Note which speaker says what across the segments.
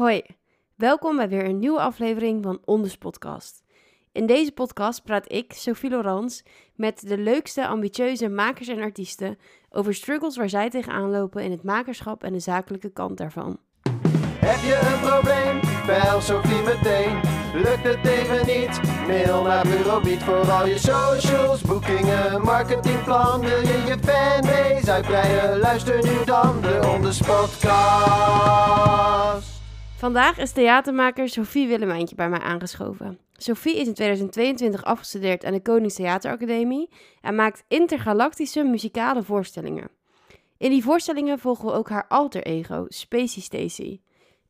Speaker 1: Hoi, welkom bij weer een nieuwe aflevering van Onders Podcast. In deze podcast praat ik, Sophie Laurens, met de leukste, ambitieuze makers en artiesten over struggles waar zij tegenaan lopen in het makerschap en de zakelijke kant daarvan.
Speaker 2: Heb je een probleem? Bel Sophie meteen. Lukt het even niet? Mail naar Bureau voor al je socials, boekingen, marketingplan. Wil je je fanbase uitbreiden? Luister nu dan de Onders Podcast.
Speaker 1: Vandaag is theatermaker Sophie Willemijntje bij mij aangeschoven. Sophie is in 2022 afgestudeerd aan de Konings Theateracademie en maakt intergalactische muzikale voorstellingen. In die voorstellingen volgen we ook haar alter ego, Spacey Stacy.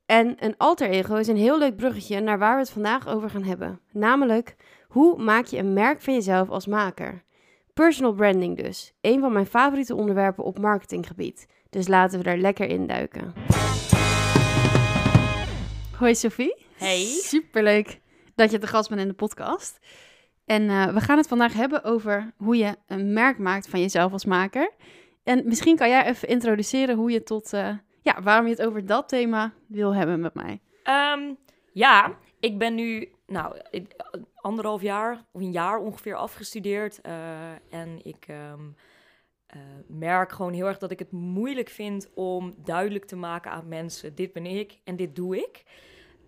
Speaker 1: En een alter ego is een heel leuk bruggetje naar waar we het vandaag over gaan hebben. Namelijk, hoe maak je een merk van jezelf als maker? Personal branding dus. Een van mijn favoriete onderwerpen op marketinggebied. Dus laten we daar lekker in duiken. Hoi Sophie.
Speaker 3: Hey.
Speaker 1: Superleuk dat je te gast bent in de podcast. En eh, we gaan het vandaag hebben over hoe je een merk maakt van jezelf als maker. En misschien kan jij even introduceren hoe je tot, eh, ja, waarom je het over dat thema wil hebben met mij.
Speaker 3: Ehm, ja, ik ben nu, nou, anderhalf jaar of een jaar ongeveer afgestudeerd. eh, en ik ehm, eh, merk gewoon heel erg dat ik het moeilijk vind om duidelijk te maken aan mensen: dit ben ik en dit doe ik.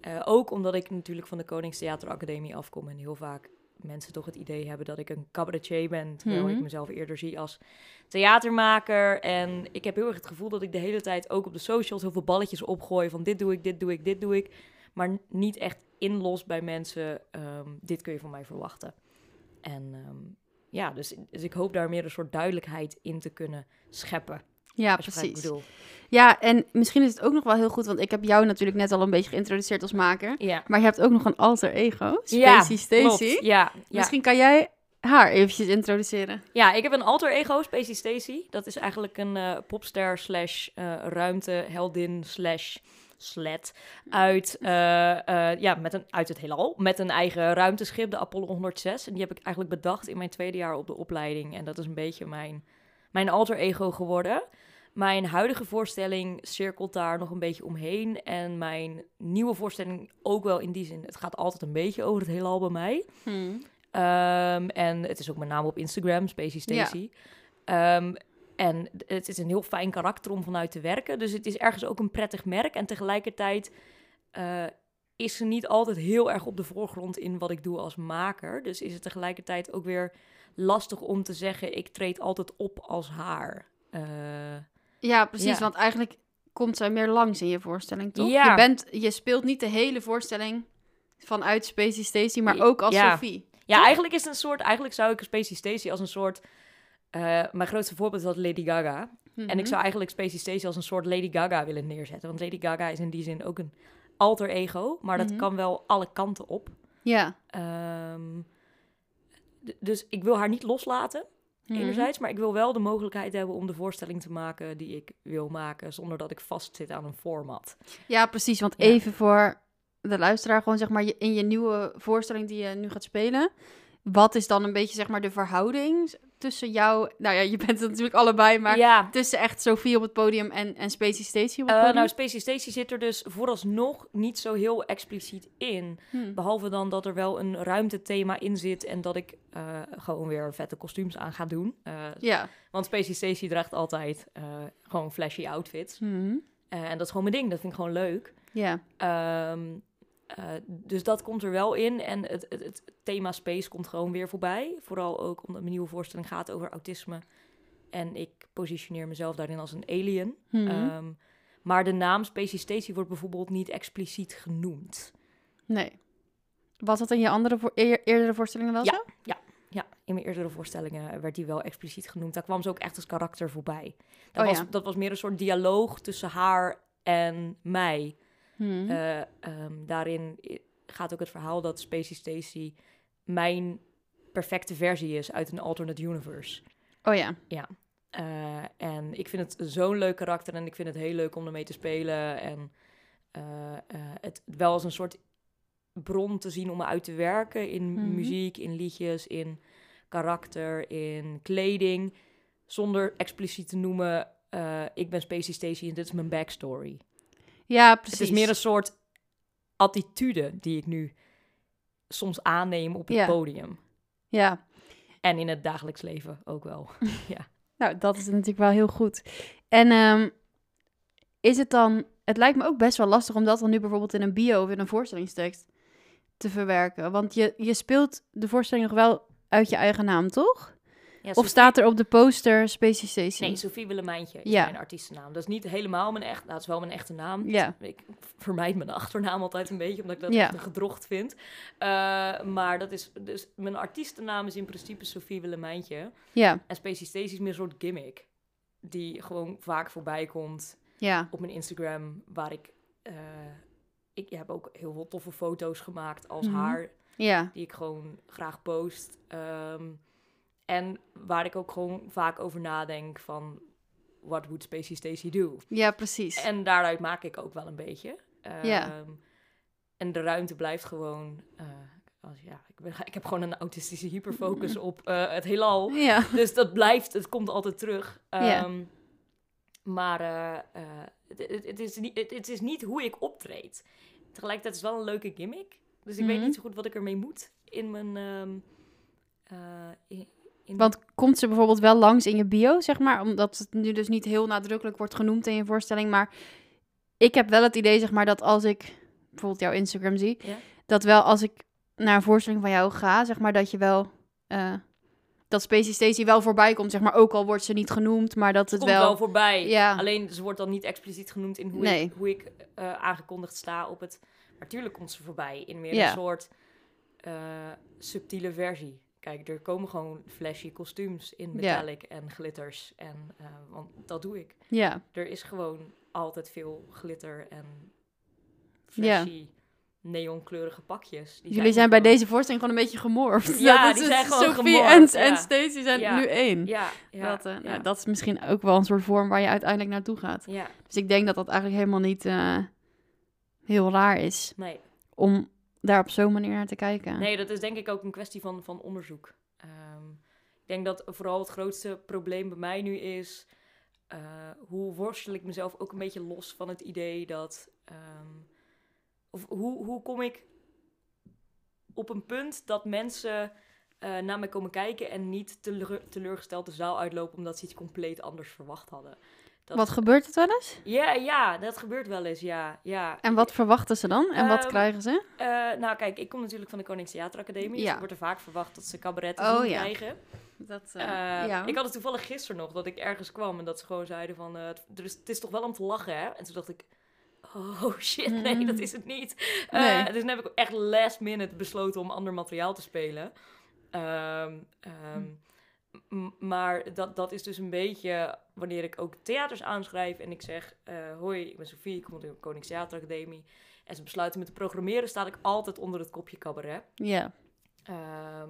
Speaker 3: Eh, ook omdat ik natuurlijk van de Konings Theateracademie afkom en heel vaak mensen toch het idee hebben dat ik een cabaretier ben, terwijl
Speaker 1: Mhm.
Speaker 3: ik mezelf eerder zie als theatermaker. En ik heb heel erg het gevoel dat ik de hele tijd ook op de socials heel veel balletjes opgooi van dit doe ik, dit doe ik, dit doe ik. Maar niet echt inlos bij mensen, ehm, dit kun je van mij verwachten. En ehm, ja, dus, dus ik hoop daar meer een soort duidelijkheid in te kunnen scheppen.
Speaker 1: Ja,
Speaker 3: bedoel.
Speaker 1: Ja, en misschien is het ook nog wel heel goed, want ik heb jou natuurlijk net al een beetje geïntroduceerd als maker.
Speaker 3: Ja,
Speaker 1: Maar je hebt ook nog een alter ego,
Speaker 3: Ja,
Speaker 1: Spacey Stacy.
Speaker 3: klopt. Ja, ja.
Speaker 1: Misschien kan jij haar eventjes introduceren.
Speaker 3: ja, ik heb een alter ego, Spacey Stacy. Dat is eigenlijk een eh, popster slash eh, ruimteheldin slash sled uit, eh, eh, ja, met een, uit het heelal. Met een eigen ruimteschip, de Apollo 106. En die heb ik eigenlijk bedacht in mijn tweede jaar op de opleiding. En dat is een beetje mijn, mijn alter ego geworden. Mijn huidige voorstelling cirkelt daar nog een beetje omheen. En mijn nieuwe voorstelling ook wel in die zin. Het gaat altijd een beetje over het heelal bij mij. Ehm, en het is ook mijn naam op Instagram, Spacey Stacy. Ehm, en het is een heel fijn karakter om vanuit te werken. Dus het is ergens ook een prettig merk. En tegelijkertijd eh, is ze niet altijd heel erg op de voorgrond in wat ik doe als maker. Dus is het tegelijkertijd ook weer lastig om te zeggen... ik treed altijd op als haar. Eh,
Speaker 1: Ja, precies.
Speaker 3: Ja.
Speaker 1: Want eigenlijk komt zij meer langs in je voorstelling, toch?
Speaker 3: Ja.
Speaker 1: Je, bent, je speelt niet de hele voorstelling vanuit Spacey Stacy, maar ook als
Speaker 3: Ja.
Speaker 1: Sophie.
Speaker 3: Ja,
Speaker 1: Toch?
Speaker 3: eigenlijk is het een soort. Eigenlijk zou ik Spacey Stacy als een soort. eh, mijn grootste voorbeeld is dat Lady Gaga. En ik
Speaker 1: Mhm.
Speaker 3: zou eigenlijk Spacey Stacy als een soort Lady Gaga willen neerzetten. Want Lady Gaga is in die zin ook een alter ego. Maar dat
Speaker 1: Mhm.
Speaker 3: kan wel alle kanten op.
Speaker 1: Ja.
Speaker 3: Ehm, dus ik wil haar niet loslaten,
Speaker 1: Mhm.
Speaker 3: enerzijds. Maar ik wil wel de mogelijkheid hebben om de voorstelling te maken die ik wil maken. Zonder dat ik vastzit aan een format.
Speaker 1: Ja, precies. Want
Speaker 3: Ja.
Speaker 1: even voor de luisteraar, gewoon zeg maar in je nieuwe voorstelling die je nu gaat spelen. Wat is dan een beetje zeg maar de verhouding tussen jou... Nou ja, je bent het natuurlijk allebei, maar
Speaker 3: ja,
Speaker 1: tussen echt Sophie op het podium en, en Spacey op het
Speaker 3: eh,
Speaker 1: podium?
Speaker 3: nou, Spacey Stacy zit er dus vooralsnog niet zo heel expliciet in.
Speaker 1: Hm.
Speaker 3: Behalve dan dat er wel een ruimtethema in zit en dat ik eh, gewoon weer vette kostuums aan ga doen. Eh,
Speaker 1: Ja.
Speaker 3: want Spacey Stacy draagt altijd gewoon flashy outfits. Eh, en dat is gewoon mijn ding, dat vind ik gewoon leuk.
Speaker 1: Ja.
Speaker 3: Ehm, eh, dus dat komt er wel in. En het, het, het thema space komt gewoon weer voorbij. Vooral ook omdat mijn nieuwe voorstelling gaat over autisme. En ik positioneer mezelf daarin als een alien.
Speaker 1: Mhm.
Speaker 3: Ehm, maar de naam Spacey Stacy wordt bijvoorbeeld niet expliciet genoemd.
Speaker 1: Nee. Was dat in je andere voor, eer- eerdere voorstellingen wel
Speaker 3: Ja.
Speaker 1: zo?
Speaker 3: Ja, in mijn eerdere voorstellingen werd die wel expliciet genoemd. Daar kwam ze ook echt als karakter voorbij. Dat,
Speaker 1: Oh
Speaker 3: was,
Speaker 1: ja.
Speaker 3: dat was meer een soort dialoog tussen haar en mij.
Speaker 1: Mhm.
Speaker 3: Eh, ehm, daarin gaat ook het verhaal dat Spacey Stacy mijn perfecte versie is uit een alternate universe.
Speaker 1: oh ja.
Speaker 3: Eh, en ik vind het zo'n leuk karakter en ik vind het heel leuk om ermee te spelen. En eh, het wel als een soort bron te zien om me uit te werken in
Speaker 1: Mhm.
Speaker 3: muziek, in liedjes, in karakter, in kleding. Zonder expliciet te noemen, ik ben Spacey Stacy en dit is mijn backstory.
Speaker 1: Ja, precies.
Speaker 3: Het is meer een soort attitude die ik nu soms aanneem op het
Speaker 4: Ja.
Speaker 3: podium.
Speaker 4: Ja,
Speaker 3: En in het dagelijks leven ook wel. ja.
Speaker 4: nou, dat is natuurlijk wel heel goed. En ehm, is het dan... Het lijkt me ook best wel lastig om dat dan nu bijvoorbeeld in een bio of in een voorstellingstekst te verwerken. Want je, je speelt de voorstelling nog wel uit je eigen naam, toch?
Speaker 3: Ja,
Speaker 4: Of staat er op de poster Spacey Stacy?
Speaker 3: Nee, Sophie Willemijntje is
Speaker 4: Ja.
Speaker 3: mijn artiestennaam. Dat is niet helemaal mijn echt... Nou, het is wel mijn echte naam.
Speaker 4: Ja.
Speaker 3: Ik vermijd mijn achternaam altijd een beetje, omdat ik dat echt een gedrocht vind. Eh, maar dat is... Dus mijn artiestennaam is in principe Sophie Willemijntje.
Speaker 4: Ja,
Speaker 3: En Spacey Stacy is meer een soort gimmick. Die gewoon vaak voorbij komt
Speaker 4: ja,
Speaker 3: op mijn Instagram, waar ik... eh, ik heb ook heel veel toffe foto's gemaakt als
Speaker 4: Mhm.
Speaker 3: haar
Speaker 4: ja,
Speaker 3: die ik gewoon graag post. Ehm, en waar ik ook gewoon vaak over nadenk van... What would Spacey Stacy do?
Speaker 4: ja, precies.
Speaker 3: En daaruit maak ik ook wel een beetje.
Speaker 4: Ja.
Speaker 3: Ehm, En de ruimte blijft gewoon... eh, als, ja, ik, ben, ik heb gewoon een autistische hyperfocus op eh, het heelal.
Speaker 4: Ja,
Speaker 3: Dus dat blijft, het komt altijd terug.
Speaker 4: Ja.
Speaker 3: Ehm, Maar eh, het, is niet, is niet hoe ik optreed. Tegelijkertijd is het wel een leuke gimmick. Dus ik weet
Speaker 4: Mhm.
Speaker 3: niet zo goed wat ik ermee moet in mijn... ehm, eh, in-
Speaker 4: want komt ze bijvoorbeeld wel langs in je bio, zeg maar? Omdat het nu dus niet heel nadrukkelijk wordt genoemd in je voorstelling. Maar ik heb wel het idee, zeg maar, dat als ik bijvoorbeeld jouw Instagram zie...
Speaker 3: Ja.
Speaker 4: dat wel als ik naar een voorstelling van jou ga, zeg maar, dat je wel... eh, dat Spacey Stacy wel voorbij komt, zeg maar. Ook al wordt ze niet genoemd, maar dat het
Speaker 3: komt wel,
Speaker 4: wel...
Speaker 3: voorbij.
Speaker 4: Ja.
Speaker 3: Alleen ze wordt dan niet expliciet genoemd in hoe
Speaker 4: Nee.
Speaker 3: ik, hoe ik eh, aangekondigd sta op het. Maar natuurlijk komt ze voorbij in meer
Speaker 4: Ja.
Speaker 3: een soort eh, subtiele versie. Kijk, er komen gewoon flashy kostuums in metallic en glitters. En, eh, want dat doe ik.
Speaker 4: Ja,
Speaker 3: Er is gewoon altijd veel glitter en
Speaker 4: Ja.
Speaker 3: flashy neonkleurige pakjes. Die
Speaker 4: jullie zijn bij
Speaker 3: gewoon-
Speaker 4: deze voorstelling gewoon een beetje gemorfd.
Speaker 3: Ja,
Speaker 4: Dat
Speaker 3: die
Speaker 4: is
Speaker 3: zijn gewoon
Speaker 4: Sophie
Speaker 3: gemorfd,
Speaker 4: en,
Speaker 3: ja.
Speaker 4: en Stacy zijn
Speaker 3: Ja.
Speaker 4: nu één.
Speaker 3: Ja, ja,
Speaker 4: dat, eh, nou, dat is misschien ook wel een soort vorm waar je uiteindelijk naartoe gaat.
Speaker 3: ja,
Speaker 4: Dus ik denk dat dat eigenlijk helemaal niet eh, heel raar is
Speaker 3: nee.
Speaker 4: om daar op zo'n manier naar te kijken.
Speaker 3: Nee, dat is denk ik ook een kwestie van, van onderzoek. Ehm, ik denk dat vooral het grootste probleem bij mij nu is... eh, hoe worstel ik mezelf ook een beetje los van het idee dat... ehm, of hoe, hoe kom ik op een punt dat mensen eh, naar mij komen kijken... en niet teleur, teleurgesteld de zaal uitlopen omdat ze iets compleet anders verwacht hadden. Dat,
Speaker 4: Wat gebeurt het wel eens?
Speaker 3: Ja, ja, dat gebeurt wel eens, ja. ja.
Speaker 4: En wat verwachten ze dan? En wat
Speaker 3: Ehm,
Speaker 4: krijgen ze?
Speaker 3: Eh, nou, kijk, ik kom natuurlijk van de Konings Theateracademie. Dus
Speaker 4: Ja.
Speaker 3: er wordt er vaak verwacht dat ze cabaret te
Speaker 4: Oh, ja.
Speaker 3: krijgen.
Speaker 4: Dat,
Speaker 3: Eh,
Speaker 4: ja.
Speaker 3: Ik had het toevallig gisteren nog, dat ik ergens kwam en dat ze gewoon zeiden van... eh, het, is, het is toch wel om te lachen, hè? En toen dacht ik... Oh shit, nee,
Speaker 4: Mm.
Speaker 3: dat is het niet. Eh,
Speaker 4: Nee.
Speaker 3: dus toen heb ik echt last minute besloten om ander materiaal te spelen. Ehm, ehm, m- maar dat, dat is dus een beetje wanneer ik ook theaters aanschrijf en ik zeg... eh, hoi, ik ben Sofie, ik kom uit de Konings Theateracademie. En ze besluiten me te programmeren, sta ik altijd onder het kopje cabaret.
Speaker 4: ja.
Speaker 3: Ehm,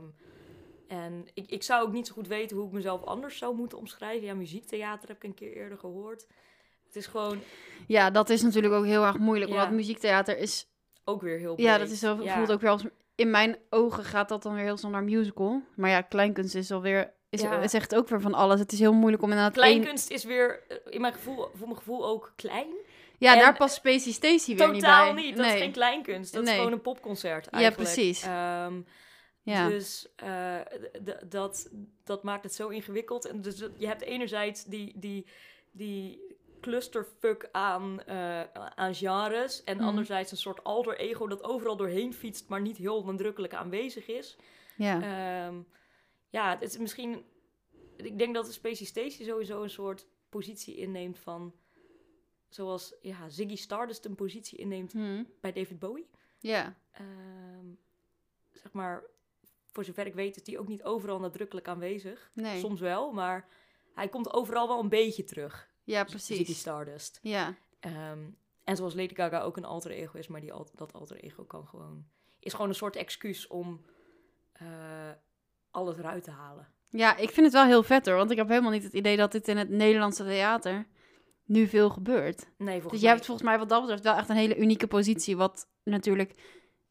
Speaker 3: en ik, ik zou ook niet zo goed weten hoe ik mezelf anders zou moeten omschrijven. Ja, muziektheater heb ik een keer eerder gehoord. Het is gewoon
Speaker 4: ja, dat is natuurlijk ook heel erg moeilijk.
Speaker 3: Ja.
Speaker 4: Want muziektheater is...
Speaker 3: ook weer heel
Speaker 4: Ja,
Speaker 3: breed.
Speaker 4: dat is zo,
Speaker 3: Ja.
Speaker 4: voelt ook weer als... In mijn ogen gaat dat dan weer heel snel naar musical. Maar ja, kleinkunst is alweer... Is,
Speaker 3: Ja.
Speaker 4: Zegt ook weer van alles. Het is heel moeilijk om inderdaad... één-
Speaker 3: Kleinkunst is weer, eh, in mijn gevoel, voor mijn gevoel ook klein.
Speaker 4: Ja,
Speaker 3: En-
Speaker 4: daar past Spacey Stacy weer
Speaker 3: Totaal
Speaker 4: niet
Speaker 3: niet.
Speaker 4: bij.
Speaker 3: Dat is geen kleinkunst. Dat
Speaker 4: Nee.
Speaker 3: is gewoon een popconcert
Speaker 4: Ja,
Speaker 3: eigenlijk.
Speaker 4: precies.
Speaker 3: Ehm,
Speaker 4: Ja.
Speaker 3: Dus eh, dat, dat maakt het zo ingewikkeld. En dus je hebt enerzijds die, die, die clusterfuck aan, eh, aan genres. En
Speaker 4: Mhm.
Speaker 3: anderzijds een soort alter ego dat overal doorheen fietst, maar niet heel nadrukkelijk aanwezig is.
Speaker 4: ja.
Speaker 3: Ehm, ja, het is misschien... Ik denk dat de Spacey Stacy sowieso een soort positie inneemt van... Zoals ja, Ziggy Stardust een positie inneemt
Speaker 4: Hm.
Speaker 3: bij David Bowie.
Speaker 4: Ja.
Speaker 3: Ehm, zeg maar, voor zover ik weet is die ook niet overal nadrukkelijk aanwezig.
Speaker 4: Nee.
Speaker 3: Soms wel, maar hij komt overal wel een beetje terug.
Speaker 4: Ja,
Speaker 3: Ziggy
Speaker 4: precies.
Speaker 3: Stardust.
Speaker 4: Ja.
Speaker 3: Ehm, en zoals Lady Gaga ook een alter ego is, maar die al, dat alter ego kan gewoon... Is gewoon een soort excuus om eh, alles eruit te halen.
Speaker 4: ja, ik vind het wel heel vet hoor. Want ik heb helemaal niet het idee dat dit in het Nederlandse theater nu veel gebeurt.
Speaker 3: Nee, volgens
Speaker 4: Dus jij hebt volgens mij wat dat betreft wel echt een hele unieke positie. Wat natuurlijk,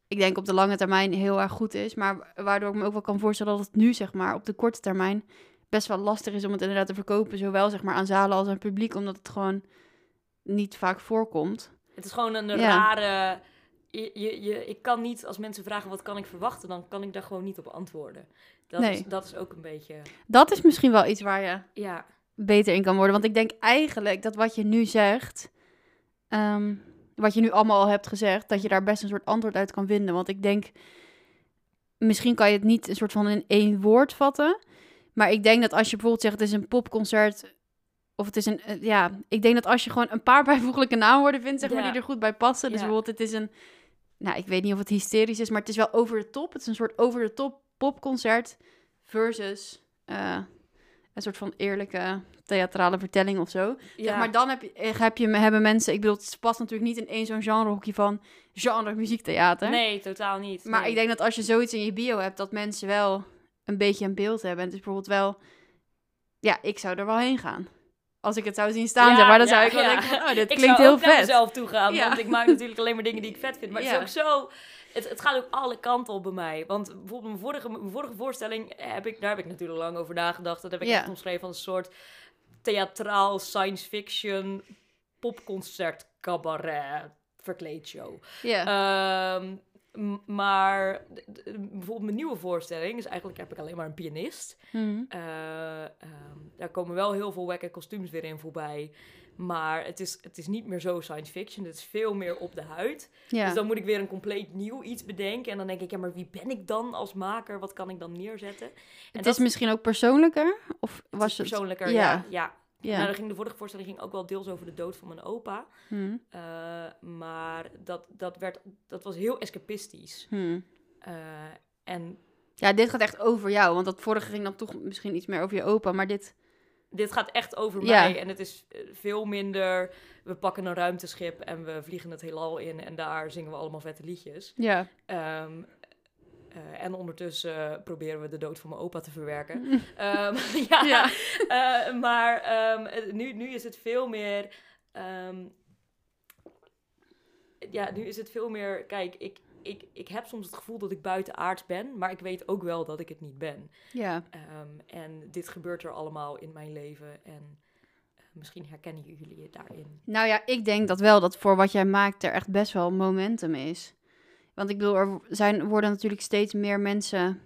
Speaker 4: ik denk op de lange termijn heel erg goed is. Maar waardoor ik me ook wel kan voorstellen dat het nu, zeg maar, op de korte termijn best wel lastig is om het inderdaad te verkopen. Zowel zeg maar aan zalen als aan publiek. Omdat het gewoon niet vaak voorkomt.
Speaker 3: Het is gewoon een
Speaker 4: Ja.
Speaker 3: rare... je, je, je, ik kan niet, als mensen vragen wat kan ik verwachten, dan kan ik daar gewoon niet op antwoorden. Dat,
Speaker 4: Nee.
Speaker 3: is, dat is ook een beetje,
Speaker 4: Dat is misschien wel iets waar je
Speaker 3: ja,
Speaker 4: beter in kan worden. Want ik denk eigenlijk dat wat je nu zegt, ehm, wat je nu allemaal al hebt gezegd, dat je daar best een soort antwoord uit kan vinden. Want ik denk, misschien kan je het niet een soort van in één woord vatten. Maar ik denk dat als je bijvoorbeeld zegt, het is een popconcert. Of het is een, eh, ja, ik denk dat als je gewoon een paar bijvoeglijke naamwoorden vindt, zeg maar,
Speaker 3: Ja.
Speaker 4: die er goed bij passen. Dus
Speaker 3: Ja.
Speaker 4: bijvoorbeeld, het is een, nou, ik weet niet of het hysterisch is, maar het is wel over de top. Het is een soort over de top popconcert versus eh, een soort van eerlijke theatrale vertelling of zo.
Speaker 3: ja.
Speaker 4: Zeg maar dan heb je, eh, heb je, hebben mensen, ik bedoel, het past natuurlijk niet in één zo'n genrehokje van genre muziektheater.
Speaker 3: nee, totaal niet.
Speaker 4: Maar
Speaker 3: nee.
Speaker 4: ik denk dat als je zoiets in je bio hebt, dat mensen wel een beetje een beeld hebben. En het is bijvoorbeeld wel, ja, ik zou er wel heen gaan. Als ik het zou zien staan,
Speaker 3: Ja,
Speaker 4: zeg maar, dan
Speaker 3: ja,
Speaker 4: zou ik wel
Speaker 3: ja.
Speaker 4: denken van, oh, dit
Speaker 3: ik
Speaker 4: klinkt
Speaker 3: zou
Speaker 4: heel
Speaker 3: ook naar
Speaker 4: vet.
Speaker 3: mezelf toe gaan,
Speaker 4: Ja.
Speaker 3: want ik maak natuurlijk alleen maar dingen die ik vet vind. Maar
Speaker 4: Ja.
Speaker 3: het is ook zo... Het, het gaat ook alle kanten op bij mij. Want bijvoorbeeld mijn vorige, mijn vorige voorstelling, heb ik, daar heb ik natuurlijk lang over nagedacht. Dat heb ik
Speaker 4: Ja.
Speaker 3: echt omschreven als een soort theatraal science fiction popconcert cabaret verkleedshow.
Speaker 4: Ja.
Speaker 3: Ehm, maar bijvoorbeeld mijn nieuwe voorstelling is eigenlijk heb ik alleen maar een pianist.
Speaker 4: Mhm.
Speaker 3: Eh, ehm, daar komen wel heel veel wekke kostuums weer in voorbij. Maar het is, het is niet meer zo science fiction. Het is veel meer op de huid.
Speaker 4: ja.
Speaker 3: Dus dan moet ik weer een compleet nieuw iets bedenken. En dan denk ik, ja, maar wie ben ik dan als maker? Wat kan ik dan neerzetten? En
Speaker 4: het
Speaker 3: dat
Speaker 4: is misschien ook persoonlijker? Of
Speaker 3: het
Speaker 4: was het...
Speaker 3: persoonlijker,
Speaker 4: ja.
Speaker 3: ja. ja.
Speaker 4: Ja.
Speaker 3: Nou, dan ging de vorige voorstelling ging ook wel deels over de dood van mijn opa.
Speaker 4: Mhm.
Speaker 3: Eh, maar dat, dat, werd, dat was heel escapistisch.
Speaker 4: Mhm.
Speaker 3: Eh, en
Speaker 4: Ja, dit gaat echt over jou, want dat vorige ging dan toch misschien iets meer over je opa, maar dit...
Speaker 3: dit gaat echt over
Speaker 4: Ja.
Speaker 3: mij. En het is eh, veel minder. We pakken een ruimteschip en we vliegen het heelal in. En daar zingen we allemaal vette liedjes.
Speaker 4: Ja.
Speaker 3: Ehm, eh, en ondertussen proberen we de dood van mijn opa te verwerken. Ehm, ja,
Speaker 4: Ja.
Speaker 3: eh, maar ehm, eh, nu, nu is het veel meer. ja, nu is het veel meer. Kijk, ik, ik, ik heb soms het gevoel dat ik buitenaards ben, maar ik weet ook wel dat ik het niet ben.
Speaker 4: Ja.
Speaker 3: Ehm, en dit gebeurt er allemaal in mijn leven. En eh, misschien herkennen jullie je daarin.
Speaker 4: Nou ja, ik denk dat wel dat voor wat jij maakt er echt best wel momentum is. Want ik bedoel, er zijn, worden natuurlijk steeds meer mensen,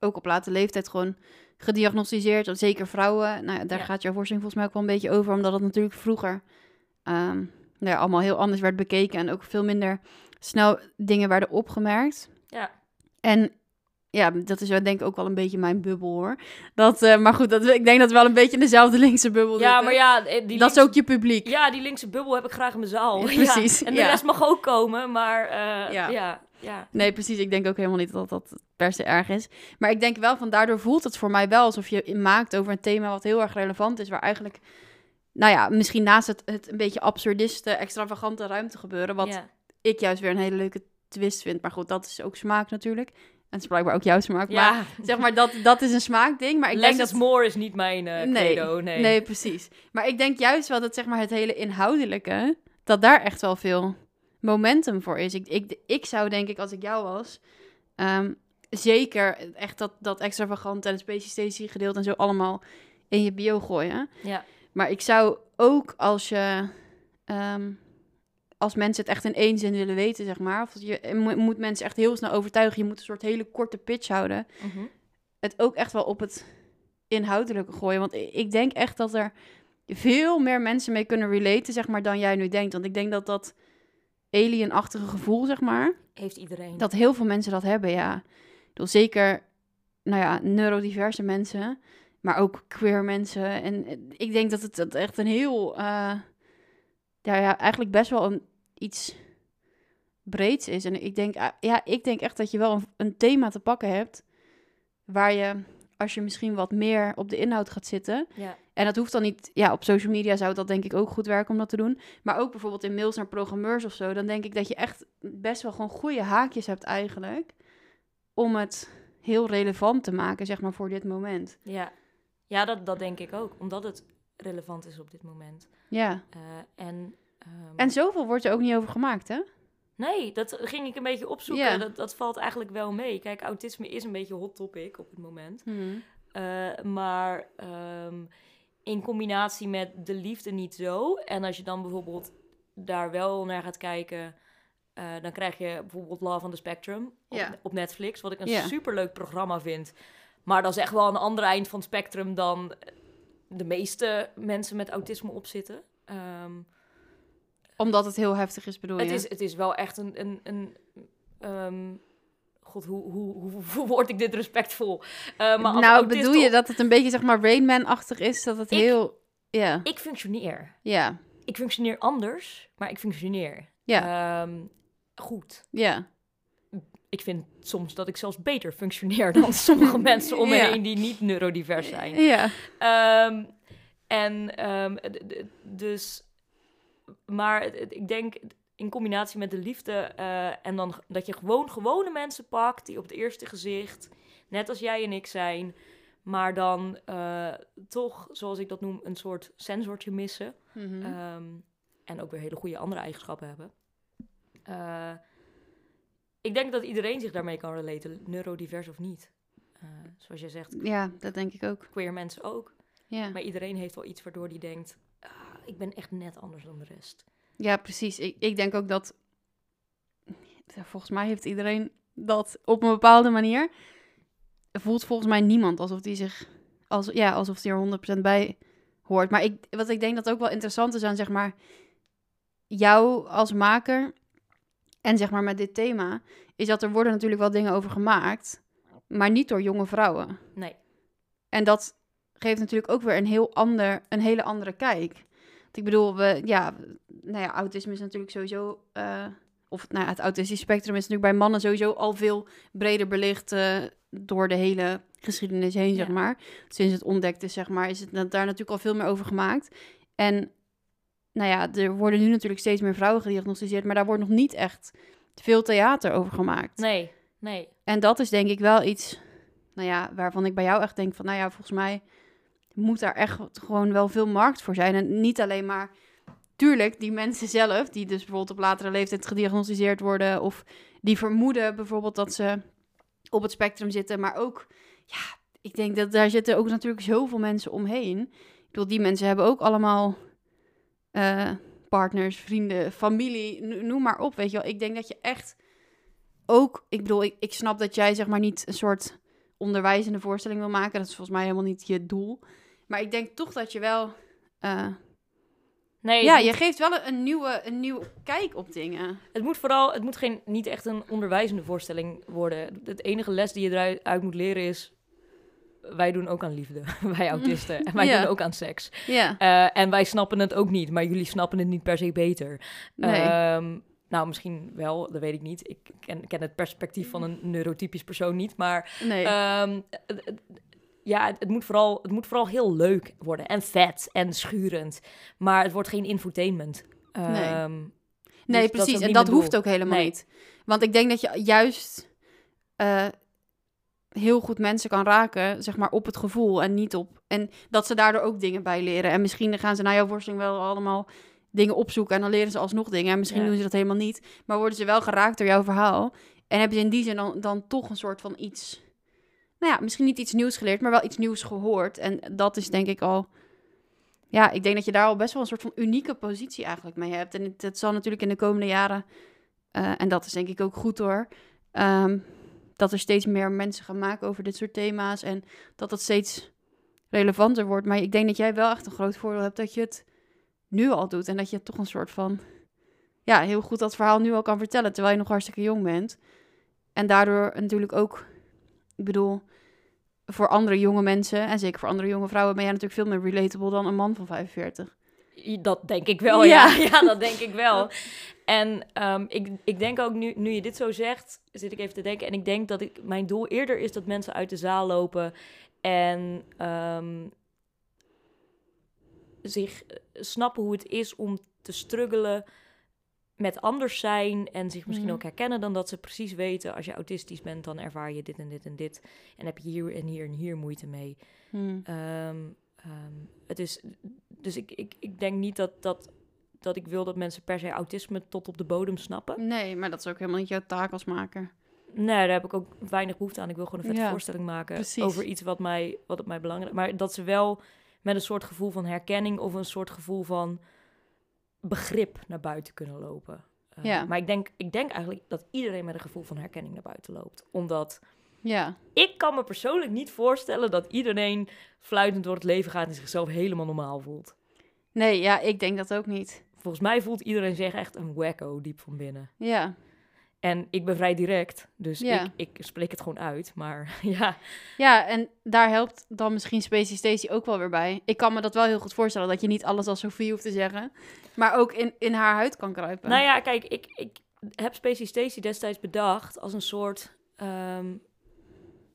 Speaker 4: ook op late leeftijd, gewoon gediagnosticeerd. Zeker vrouwen. Nou daar
Speaker 3: Ja.
Speaker 4: gaat jouw voorstelling volgens mij ook wel een beetje over. Omdat het natuurlijk vroeger ehm, nou ja, allemaal heel anders werd bekeken. En ook veel minder snel dingen werden opgemerkt.
Speaker 3: Ja.
Speaker 4: En ja, dat is wel denk ik ook wel een beetje mijn bubbel hoor. Dat, eh, maar goed, dat, ik denk dat we wel een beetje in dezelfde linkse bubbel
Speaker 3: Ja,
Speaker 4: zitten.
Speaker 3: maar ja, eh, die
Speaker 4: dat is ook je publiek.
Speaker 3: Ja, die linkse bubbel heb ik graag in mijn zaal.
Speaker 4: Ja, precies,
Speaker 3: Ja. En de
Speaker 4: ja.
Speaker 3: rest mag ook komen, maar eh,
Speaker 4: Ja.
Speaker 3: ja.
Speaker 4: Nee, precies. Ik denk ook helemaal niet dat dat per se erg is. Maar ik denk wel van daardoor voelt het voor mij wel alsof je maakt over een thema wat heel erg relevant is. Waar eigenlijk, nou ja, misschien naast het, het een beetje absurdiste, extravagante ruimte gebeuren. Wat
Speaker 3: ja.
Speaker 4: Ik juist weer een hele leuke twist vind. Maar goed, dat is ook smaak natuurlijk. En het is blijkbaar ook jouw smaak.
Speaker 3: Ja.
Speaker 4: Maar zeg maar, dat, dat is een smaakding. Maar ik
Speaker 3: Less
Speaker 4: denk dat...
Speaker 3: more is niet mijn eh
Speaker 4: Nee,
Speaker 3: credo, nee.
Speaker 4: Nee, precies. Maar ik denk juist wel dat zeg maar het hele inhoudelijke, dat daar echt wel veel momentum voor is. Ik, ik, ik zou denk ik, als ik jou was, ehm, zeker echt dat, dat extravagant en het speciestation gedeelte en zo allemaal in je bio gooien.
Speaker 3: Ja.
Speaker 4: Maar ik zou ook als je, ehm, als mensen het echt in één zin willen weten, zeg maar, of je mo- moet mensen echt heel snel overtuigen, je moet een soort hele korte pitch houden
Speaker 3: Mhm.
Speaker 4: het ook echt wel op het inhoudelijke gooien. Want ik denk echt dat er veel meer mensen mee kunnen relaten, zeg maar, dan jij nu denkt. Want ik denk dat dat alien-achtige gevoel, zeg maar,
Speaker 3: Heeft iedereen.
Speaker 4: dat heel veel mensen dat hebben, ja. Bedoel, zeker, nou ja, neurodiverse mensen, maar ook queer mensen. En ik denk dat het dat echt een heel, eh, ja, ja, eigenlijk best wel een, iets breeds is. En ik denk, eh, ja, ik denk echt dat je wel een, een thema te pakken hebt, waar je, als je misschien wat meer op de inhoud gaat zitten,
Speaker 3: Ja.
Speaker 4: en dat hoeft dan niet, ja, op social media zou dat denk ik ook goed werken om dat te doen. Maar ook bijvoorbeeld in mails naar programmeurs of zo. Dan denk ik dat je echt best wel gewoon goede haakjes hebt eigenlijk. Om het heel relevant te maken, zeg maar, voor dit moment.
Speaker 3: Ja, ja dat, dat denk ik ook. Omdat het relevant is op dit moment.
Speaker 4: Ja.
Speaker 3: Eh, en, ehm,
Speaker 4: En zoveel wordt er ook niet over gemaakt, hè?
Speaker 3: Nee, dat ging ik een beetje opzoeken. Dat, dat valt eigenlijk wel mee. Kijk, autisme is een beetje hot topic op het moment. Eh, maar ehm, in combinatie met de liefde niet zo. En als je dan bijvoorbeeld daar wel naar gaat kijken. Eh, dan krijg je bijvoorbeeld Love on the Spectrum op, Netflix, wat ik een superleuk programma vind. Maar dat is echt wel een ander eind van het spectrum dan de meeste mensen met autisme opzitten. Ehm
Speaker 4: Omdat het heel heftig is, bedoel je?
Speaker 3: het, is, het is wel echt een... een, een ehm, God, hoe, hoe, hoe, hoe word ik dit respectvol? Eh, maar als
Speaker 4: nou, bedoel je dat het een beetje, zeg maar, Rainman-achtig is? Dat het
Speaker 3: Ik-
Speaker 4: heel... Ja,
Speaker 3: Ik functioneer.
Speaker 4: ja,
Speaker 3: Ik functioneer anders, maar ik functioneer.
Speaker 4: ja,
Speaker 3: Ehm, goed.
Speaker 4: ja.
Speaker 3: Ik vind soms dat ik zelfs beter functioneer dan sommige mensen om me
Speaker 4: Ja.
Speaker 3: heen die niet neurodivers zijn.
Speaker 4: Ja,
Speaker 3: Ehm, en dus, maar het- het- ik denk in combinatie met de liefde eh, en dan dat je gewoon gewone mensen pakt die op het eerste gezicht, net als jij en ik zijn, maar dan eh, toch, zoals ik dat noem, een soort sensortje missen.
Speaker 4: Mhm.
Speaker 3: Ehm, en ook weer hele goede andere eigenschappen hebben. Eh, ik denk dat iedereen zich daarmee kan relaten, neurodivers of niet. Zoals jij zegt,
Speaker 4: ja, dat denk ik ook.
Speaker 3: queer mensen ook.
Speaker 4: Ja,
Speaker 3: Maar iedereen heeft wel iets waardoor die denkt... "Ah, ik ben echt net anders dan de rest.
Speaker 4: ja precies. Ik, ik denk ook dat... Volgens mij heeft iedereen dat op een bepaalde manier. Voelt volgens mij niemand alsof die zich... Als, ja, alsof die er 100% bij hoort. Maar ik, wat ik denk dat ook wel interessant is aan, zeg maar... Jou als maker... En zeg maar met dit thema... Is dat er worden natuurlijk wel dingen over gemaakt... Maar niet door jonge vrouwen.
Speaker 3: Nee,
Speaker 4: En dat geeft natuurlijk ook weer een heel ander, een hele andere kijk. Want ik bedoel, we, ja, nou ja, autisme is natuurlijk sowieso, eh, of nou, ja, het autistische spectrum is natuurlijk bij mannen sowieso al veel breder belicht eh, door de hele geschiedenis heen, zeg maar. Sinds het ontdekt is, zeg maar, is het daar natuurlijk al veel meer over gemaakt. En nou ja, er worden nu natuurlijk steeds meer vrouwen gediagnosticeerd, maar daar wordt nog niet echt veel theater over gemaakt.
Speaker 3: nee, nee.
Speaker 4: En dat is denk ik wel iets, nou ja, waarvan ik bij jou echt denk van, nou ja, volgens mij moet daar echt gewoon wel veel markt voor zijn. En niet alleen maar, tuurlijk, die mensen zelf, die dus bijvoorbeeld op latere leeftijd gediagnosticeerd worden, of die vermoeden bijvoorbeeld dat ze op het spectrum zitten, maar ook, ja, ik denk dat daar zitten ook natuurlijk zoveel mensen omheen. Ik bedoel, die mensen hebben ook allemaal eh, partners, vrienden, familie, no- noem maar op, weet je wel. Ik denk dat je echt ook, ik bedoel, ik, ik snap dat jij zeg maar niet een soort onderwijzende voorstelling wil maken. Dat is volgens mij helemaal niet je doel. Maar ik denk toch dat je wel, eh,
Speaker 3: nee
Speaker 4: ja, je geeft wel een, nieuwe, een nieuwe kijk op dingen.
Speaker 3: het moet vooral, het moet geen, niet echt een onderwijzende voorstelling worden. Het enige les die je eruit uit moet leren is... Wij doen ook aan liefde, wij autisten. En wij
Speaker 4: Ja.
Speaker 3: doen ook aan seks.
Speaker 4: Ja,
Speaker 3: Eh, en wij snappen het ook niet, maar jullie snappen het niet per se beter.
Speaker 4: nee.
Speaker 3: Ehm, nou, misschien wel, dat weet ik niet. Ik ken, ken het perspectief van een neurotypisch persoon niet, maar
Speaker 4: nee.
Speaker 3: Ehm, ja, het, het moet vooral, het moet vooral heel leuk worden. En vet en schurend. Maar het wordt geen infotainment.
Speaker 4: Nee.
Speaker 3: Ehm,
Speaker 4: nee,
Speaker 3: dat is
Speaker 4: precies.
Speaker 3: ook
Speaker 4: En dat hoeft ook helemaal
Speaker 3: Nee.
Speaker 4: niet. Want ik denk dat je juist eh, heel goed mensen kan raken, zeg maar, op het gevoel en niet op... En dat ze daardoor ook dingen bij leren. En misschien gaan ze na jouw worsteling wel allemaal dingen opzoeken en dan leren ze alsnog dingen. En misschien
Speaker 3: Ja.
Speaker 4: doen ze dat helemaal niet. Maar worden ze wel geraakt door jouw verhaal. En hebben ze in die zin dan, dan toch een soort van iets... Nou ja, misschien niet iets nieuws geleerd, maar wel iets nieuws gehoord. En dat is denk ik al... Ja, ik denk dat je daar al best wel een soort van unieke positie eigenlijk mee hebt. En het, het zal natuurlijk in de komende jaren... eh, en dat is denk ik ook goed hoor... ehm, dat er steeds meer mensen gaan maken over dit soort thema's. En dat het steeds relevanter wordt. Maar ik denk dat jij wel echt een groot voordeel hebt dat je het nu al doet. En dat je toch een soort van... Ja, heel goed dat verhaal nu al kan vertellen. Terwijl je nog hartstikke jong bent. En daardoor natuurlijk ook... Ik bedoel, voor andere jonge mensen... En zeker voor andere jonge vrouwen... ben jij natuurlijk veel meer relatable dan een man van 45.
Speaker 3: Dat denk ik wel, ja.
Speaker 4: Ja.
Speaker 3: Ja, dat denk ik wel. En ehm, ik, ik denk ook, nu, nu je dit zo zegt, zit ik even te denken. En ik denk dat ik, mijn doel eerder is dat mensen uit de zaal lopen en ehm, zich eh, snappen hoe het is om te struggelen met anders zijn en zich misschien
Speaker 4: Mhm.
Speaker 3: ook herkennen dan dat ze precies weten als je autistisch bent dan ervaar je dit en dit en dit en heb je hier en hier en hier moeite mee.
Speaker 4: Hmm.
Speaker 3: Ehm, ehm, het is, dus ik, ik, ik denk niet dat, dat, dat ik wil dat mensen per se autisme tot op de bodem snappen.
Speaker 4: Nee, maar dat is ook helemaal niet jouw taak als maker.
Speaker 3: Nee, daar heb ik ook weinig behoefte aan. Ik wil gewoon een vette
Speaker 4: Ja,
Speaker 3: voorstelling maken
Speaker 4: precies.
Speaker 3: over iets wat mij, wat op mij belangrijk Maar dat ze wel met een soort gevoel van herkenning of een soort gevoel van begrip naar buiten kunnen lopen. Eh,
Speaker 4: Ja.
Speaker 3: Maar ik denk, ik denk eigenlijk dat iedereen met een gevoel van herkenning naar buiten loopt. Omdat
Speaker 4: Ja.
Speaker 3: ik kan me persoonlijk niet voorstellen dat iedereen fluitend door het leven gaat en zichzelf helemaal normaal voelt.
Speaker 4: Nee, ja, ik denk dat ook niet.
Speaker 3: Volgens mij voelt iedereen zich echt een wacko diep van binnen.
Speaker 4: Ja.
Speaker 3: En ik ben vrij direct, dus
Speaker 4: Ja.
Speaker 3: ik, ik spreek het gewoon uit. Maar ja,
Speaker 4: Ja, en daar helpt dan misschien Spacey Stacy ook wel weer bij. Ik kan me dat wel heel goed voorstellen, dat je niet alles als Sophie hoeft te zeggen. Maar ook in, in haar huid kan kruipen.
Speaker 3: nou ja, kijk, ik, ik heb Spacey Stacy destijds bedacht als een soort ehm,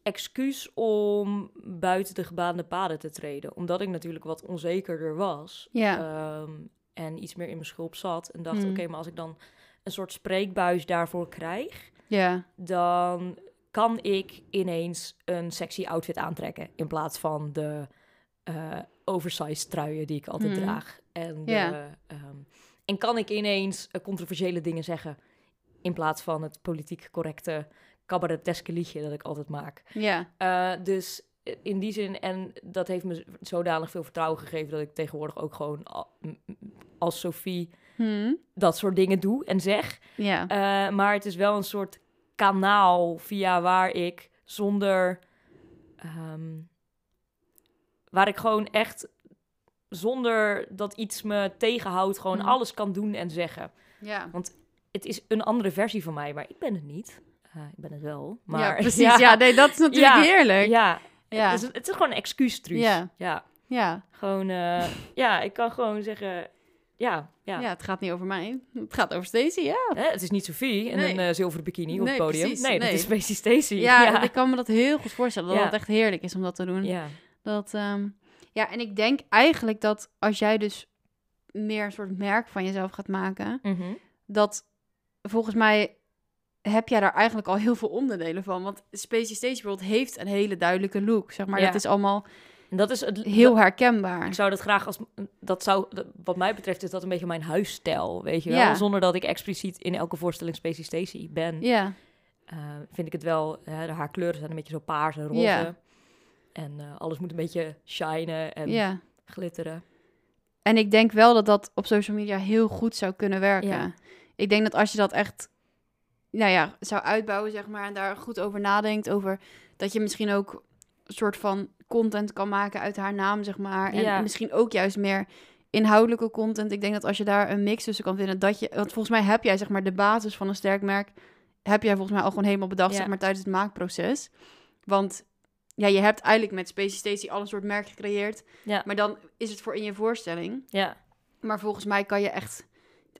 Speaker 3: excuus om buiten de gebaande paden te treden. Omdat ik natuurlijk wat onzekerder was.
Speaker 4: Ja.
Speaker 3: Ehm, en iets meer in mijn schulp zat. En dacht,
Speaker 4: Hmm.
Speaker 3: oké, maar als ik dan een soort spreekbuis daarvoor krijg...
Speaker 4: Ja.
Speaker 3: dan kan ik ineens een sexy outfit aantrekken. In plaats van de eh oversized truien die ik altijd
Speaker 4: Mhm.
Speaker 3: draag. En, de,
Speaker 4: Ja.
Speaker 3: ehm, en kan ik ineens eh, controversiële dingen zeggen. In plaats van het politiek correcte cabareteske liedje dat ik altijd maak.
Speaker 4: Ja.
Speaker 3: Eh, dus in die zin, en dat heeft me zodanig veel vertrouwen gegeven... dat ik tegenwoordig ook gewoon als Sophie
Speaker 4: Hm.
Speaker 3: dat soort dingen doe en zeg.
Speaker 4: Ja.
Speaker 3: Eh, maar het is wel een soort kanaal via waar ik zonder. ehm, waar ik gewoon echt zonder dat iets me tegenhoudt, gewoon
Speaker 4: Mhm.
Speaker 3: alles kan doen en zeggen.
Speaker 4: Ja.
Speaker 3: Het is een andere versie van mij, maar ik ben het niet. Eh, ik ben het wel. Maar
Speaker 4: ja, precies. Ja, nee, dat is natuurlijk
Speaker 3: Ja.
Speaker 4: heerlijk.
Speaker 3: Ja,
Speaker 4: Ja.
Speaker 3: Het, is, het is gewoon een excuus, Truus.
Speaker 4: Ja.
Speaker 3: ja.
Speaker 4: Ja.
Speaker 3: Gewoon, eh, ja, ik kan gewoon zeggen, ja, ja.
Speaker 4: Ja. het gaat niet over mij. Het gaat over Stacey, ja.
Speaker 3: Hè, het is niet Sophie in
Speaker 4: Nee.
Speaker 3: een eh, zilveren bikini op het podium.
Speaker 4: precies.
Speaker 3: Nee, dat is Spacey Stacy.
Speaker 4: Ja, ik kan me dat heel goed voorstellen. Dat het echt heerlijk is om dat te doen.
Speaker 3: ja.
Speaker 4: Dat, ehm, ja, en ik denk eigenlijk dat als jij dus meer een soort merk van jezelf gaat maken,
Speaker 3: Mhm.
Speaker 4: dat volgens mij heb jij daar eigenlijk al heel veel onderdelen van. Want Spacey Stage World heeft een hele duidelijke look, zeg maar.
Speaker 3: Ja.
Speaker 4: Dat is allemaal
Speaker 3: En dat is het.
Speaker 4: heel
Speaker 3: dat-
Speaker 4: herkenbaar.
Speaker 3: ik zou dat graag als. Dat zou, dat- wat mij betreft, is dat een beetje mijn huisstijl. Weet je wel?
Speaker 4: Ja.
Speaker 3: Zonder dat ik expliciet in elke voorstelling Spacey Stacy ben.
Speaker 4: Ja,
Speaker 3: eh, vind ik het wel. hè, de haar kleuren zijn een beetje zo paars en roze.
Speaker 4: Ja.
Speaker 3: En eh, alles moet een beetje shinen en
Speaker 4: ja.
Speaker 3: glitteren.
Speaker 4: En ik denk wel dat dat op social media heel goed zou kunnen werken.
Speaker 3: Ja.
Speaker 4: Ik denk dat als je dat echt, nou ja, zou uitbouwen, zeg maar, en daar goed over nadenkt, over dat je misschien ook een soort van content kan maken uit haar naam, zeg maar. En
Speaker 3: Ja.
Speaker 4: misschien ook juist meer inhoudelijke content. Ik denk dat als je daar een mix tussen kan vinden, dat je, want volgens mij heb jij, zeg maar, de basis van een sterk merk, heb jij volgens mij al gewoon helemaal bedacht,
Speaker 3: Ja.
Speaker 4: zeg maar, tijdens het maakproces. Want ja, je hebt eigenlijk met Spacey Stacy al een soort merk gecreëerd.
Speaker 3: Ja.
Speaker 4: Maar dan is het voor in je voorstelling.
Speaker 3: Ja,
Speaker 4: Maar volgens mij kan je echt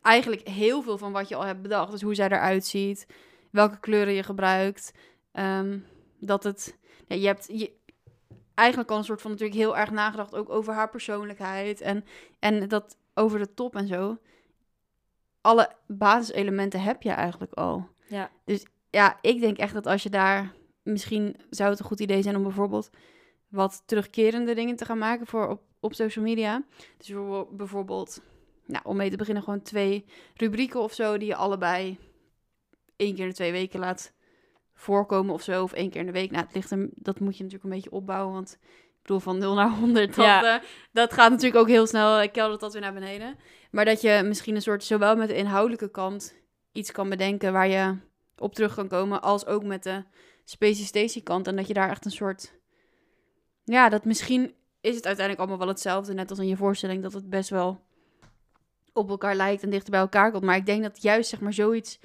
Speaker 4: eigenlijk heel veel van wat je al hebt bedacht. Dus hoe zij eruit ziet, welke kleuren je gebruikt. ehm, dat het. Ja, je hebt je, eigenlijk al een soort van natuurlijk heel erg nagedacht ook over haar persoonlijkheid. En, en dat over de top en zo. Alle basiselementen heb je eigenlijk al.
Speaker 3: ja.
Speaker 4: Dus ja, ik denk echt dat als je daar. Misschien zou het een goed idee zijn om bijvoorbeeld wat terugkerende dingen te gaan maken voor op, op social media. Dus bijvo- bijvoorbeeld, nou, om mee te beginnen, gewoon twee rubrieken of zo die je allebei één keer in de twee weken laat voorkomen of zo. Of één keer in de week. Nou, het ligt hem, dat moet je natuurlijk een beetje opbouwen. Want ik bedoel, van 0 naar 100, dat,
Speaker 3: Ja.
Speaker 4: eh, dat gaat natuurlijk ook heel snel. Ik keldert dat weer naar beneden. Maar dat je misschien een soort, zowel met de inhoudelijke kant iets kan bedenken waar je op terug kan komen, als ook met de Spacey kant. En dat je daar echt een soort, ja, dat misschien is het uiteindelijk allemaal wel hetzelfde, net als in je voorstelling, dat het best wel op elkaar lijkt en dichter bij elkaar komt. Maar ik denk dat juist, zeg maar, zoiets...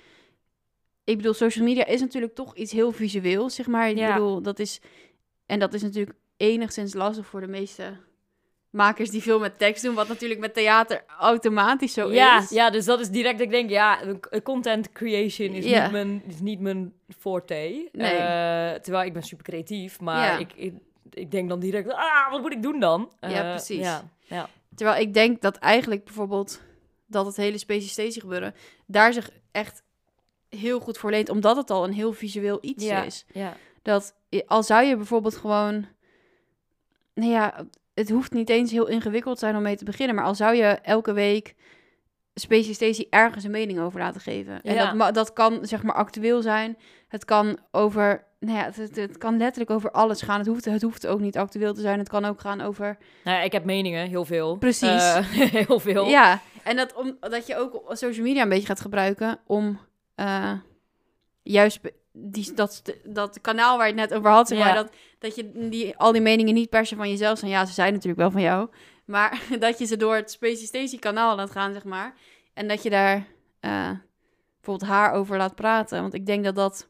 Speaker 4: Ik bedoel, social media is natuurlijk toch iets heel visueels, zeg maar. Ik
Speaker 3: Ja.
Speaker 4: bedoel, dat is... En dat is natuurlijk enigszins lastig voor de meeste makers die veel met tekst doen, wat natuurlijk met theater automatisch zo
Speaker 3: ja,
Speaker 4: is.
Speaker 3: ja, dus dat is direct ik denk, ja, content creation is,
Speaker 4: Ja.
Speaker 3: niet, mijn, is niet mijn forte.
Speaker 4: Nee.
Speaker 3: Eh, terwijl ik ben super creatief, maar
Speaker 4: Ja.
Speaker 3: ik, ik, ik denk dan direct, ah, wat moet ik doen dan?
Speaker 4: Ja,
Speaker 3: Eh,
Speaker 4: precies.
Speaker 3: Ja.
Speaker 4: Terwijl ik denk dat eigenlijk bijvoorbeeld dat het hele Spacey Stacy gebeuren daar zich echt heel goed voor leent, omdat het al een heel visueel iets
Speaker 3: ja,
Speaker 4: is.
Speaker 3: ja.
Speaker 4: Dat al zou je bijvoorbeeld gewoon, nou ja, het hoeft niet eens heel ingewikkeld zijn om mee te beginnen, maar al zou je elke week Spacey Stacy ergens een mening over laten geven. En
Speaker 3: Ja.
Speaker 4: dat, ma- dat kan zeg maar actueel zijn. Het kan over nou ja, het, kan letterlijk over alles gaan. Het hoeft, het hoeft ook niet actueel te zijn. Het kan ook gaan over...
Speaker 3: Nou ja, ik heb meningen, heel veel.
Speaker 4: Precies.
Speaker 3: Eh, heel veel.
Speaker 4: Ja, en dat, om, dat je ook social media een beetje gaat gebruiken om eh, juist die, dat, dat kanaal waar je het net over had, zeg
Speaker 3: Ja.
Speaker 4: maar, dat, dat je die, al die meningen niet per se van jezelf zijn. Ja, ze zijn natuurlijk wel van jou. Maar dat je ze door het Spacey Station kanaal laat gaan, zeg maar. En dat je daar eh, bijvoorbeeld haar over laat praten. Want ik denk dat dat,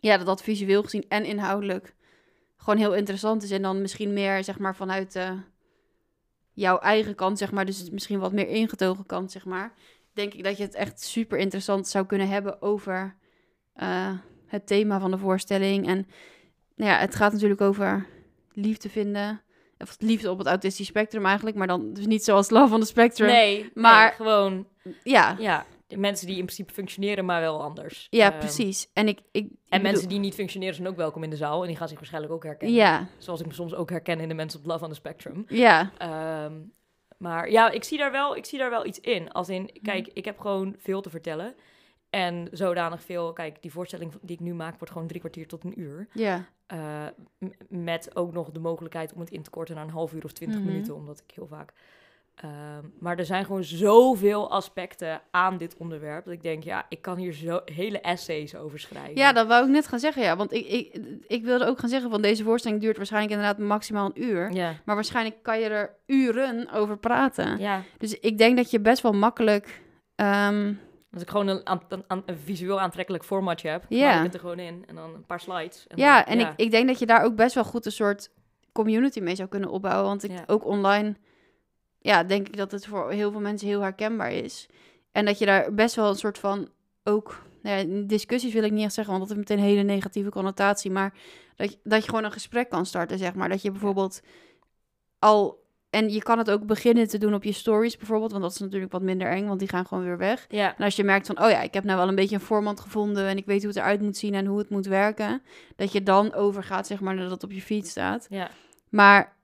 Speaker 4: ja, dat dat visueel gezien en inhoudelijk gewoon heel interessant is. En dan misschien meer, zeg maar, vanuit eh, jouw eigen kant, zeg maar. Dus misschien wat meer ingetogen kant, zeg maar. Denk ik dat je het echt super interessant zou kunnen hebben over eh, het thema van de voorstelling. En nou ja, het gaat natuurlijk over liefde vinden. Of liefde op het autistisch spectrum eigenlijk. Maar dan dus niet zoals Love on the Spectrum.
Speaker 3: Nee, maar gewoon,
Speaker 4: Ja,
Speaker 3: ja, de mensen die in principe functioneren, maar wel anders.
Speaker 4: ja
Speaker 3: Ehm,
Speaker 4: precies. En ik, ik,
Speaker 3: En
Speaker 4: bedoel-
Speaker 3: mensen die niet functioneren zijn ook welkom in de zaal. En die gaan zich waarschijnlijk ook herkennen.
Speaker 4: Ja,
Speaker 3: Zoals ik me soms ook herken in de mensen op Love on the Spectrum.
Speaker 4: ja,
Speaker 3: Ehm, maar ja, ik zie, daar wel, ik zie daar wel iets in. Als in, kijk, ik heb gewoon veel te vertellen. En zodanig veel... Kijk, die voorstelling die ik nu maak wordt gewoon drie kwartier tot een uur.
Speaker 4: ja.
Speaker 3: Eh, met ook nog de mogelijkheid om het in te korten naar een half uur of twintig
Speaker 4: Mhm.
Speaker 3: minuten. Omdat ik heel vaak... ehm, maar er zijn gewoon zoveel aspecten aan dit onderwerp. Dat ik denk, ja, ik kan hier zo hele essays over schrijven.
Speaker 4: Ja, dat wou ik net gaan zeggen, ja. Want ik, ik, ik wilde ook gaan zeggen van deze voorstelling duurt waarschijnlijk inderdaad maximaal een uur.
Speaker 3: Ja,
Speaker 4: Maar waarschijnlijk kan je er uren over praten.
Speaker 3: ja.
Speaker 4: Dus ik denk dat je best wel makkelijk... ehm,
Speaker 3: Als ik gewoon een, een, een, een visueel aantrekkelijk formatje heb,
Speaker 4: Ja.
Speaker 3: maak ik het er gewoon in. En dan een paar slides. En
Speaker 4: ja,
Speaker 3: dan-
Speaker 4: en Ik, ik denk dat je daar ook best wel goed een soort community mee zou kunnen opbouwen. Want ik
Speaker 3: Ja.
Speaker 4: ook online, ja, denk ik dat het voor heel veel mensen heel herkenbaar is. En dat je daar best wel een soort van ook, nou ja, discussies wil ik niet echt zeggen, want dat heeft meteen een hele negatieve connotatie. Maar dat, je- dat je gewoon een gesprek kan starten, zeg maar. Dat je bijvoorbeeld al, en je kan het ook beginnen te doen op je stories bijvoorbeeld, want dat is natuurlijk wat minder eng, want die gaan gewoon weer weg.
Speaker 3: Ja,
Speaker 4: En als je merkt van, oh ja, ik heb nou wel een beetje een format gevonden en ik weet hoe het eruit moet zien en hoe het moet werken, dat je dan overgaat, zeg maar, dat het op je feed staat.
Speaker 3: ja,
Speaker 4: Maar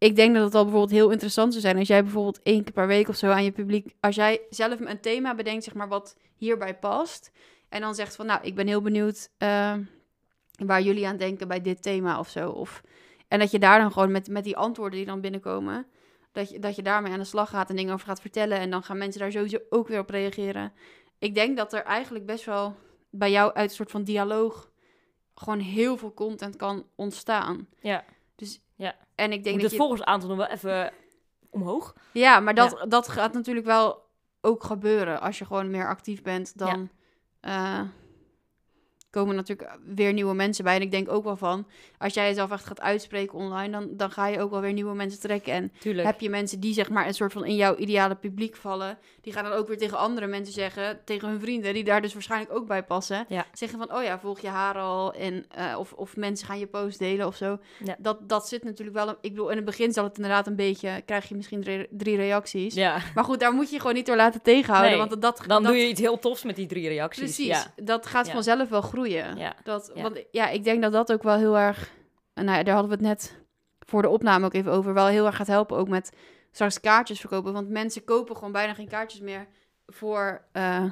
Speaker 4: ik denk dat het al bijvoorbeeld heel interessant zou zijn als jij bijvoorbeeld één keer per week of zo aan je publiek, als jij zelf een thema bedenkt, zeg maar, wat hierbij past, en dan zegt van, nou, ik ben heel benieuwd eh, waar jullie aan denken bij dit thema of zo. Of, en dat je daar dan gewoon met, met die antwoorden die dan binnenkomen, dat je, dat je daarmee aan de slag gaat en dingen over gaat vertellen. En dan gaan mensen daar sowieso ook weer op reageren. Ik denk dat er eigenlijk best wel bij jou uit een soort van dialoog gewoon heel veel content kan ontstaan.
Speaker 3: ja.
Speaker 4: Dus,
Speaker 3: Ja.
Speaker 4: En ik denk
Speaker 3: Moet
Speaker 4: dat
Speaker 3: het
Speaker 4: je...
Speaker 3: volgersaantal nog wel even omhoog.
Speaker 4: Ja, maar dat, dat gaat natuurlijk wel ook gebeuren. Als je gewoon meer actief bent, dan eh, komen natuurlijk weer nieuwe mensen bij. En ik denk ook wel van, als jij jezelf echt gaat uitspreken online, dan, dan ga je ook wel weer nieuwe mensen trekken. En
Speaker 3: Tuurlijk.
Speaker 4: heb je mensen die zeg maar een soort van in jouw ideale publiek vallen, die gaan dan ook weer tegen andere mensen zeggen, tegen hun vrienden, die daar dus waarschijnlijk ook bij passen.
Speaker 3: Ja.
Speaker 4: Zeggen van, oh ja, volg je haar al. En, eh, of, of mensen gaan je post delen of zo.
Speaker 3: Ja.
Speaker 4: Dat, dat zit natuurlijk wel, ik bedoel, in het begin zal het inderdaad een beetje, krijg je misschien drie, drie reacties.
Speaker 3: Ja,
Speaker 4: Maar goed, daar moet je je gewoon niet door laten tegenhouden.
Speaker 3: Nee,
Speaker 4: want dat,
Speaker 3: dan
Speaker 4: dat,
Speaker 3: doe je iets heel tofs met die drie reacties.
Speaker 4: Precies, dat gaat vanzelf wel groeien.
Speaker 3: Ja.
Speaker 4: Dat,
Speaker 3: Ja.
Speaker 4: Want ja, ik denk dat dat ook wel heel erg... en Nou ja, daar hadden we het net voor de opname ook even over. Wel heel erg gaat helpen ook met straks kaartjes verkopen. Want mensen kopen gewoon bijna geen kaartjes meer voor eh,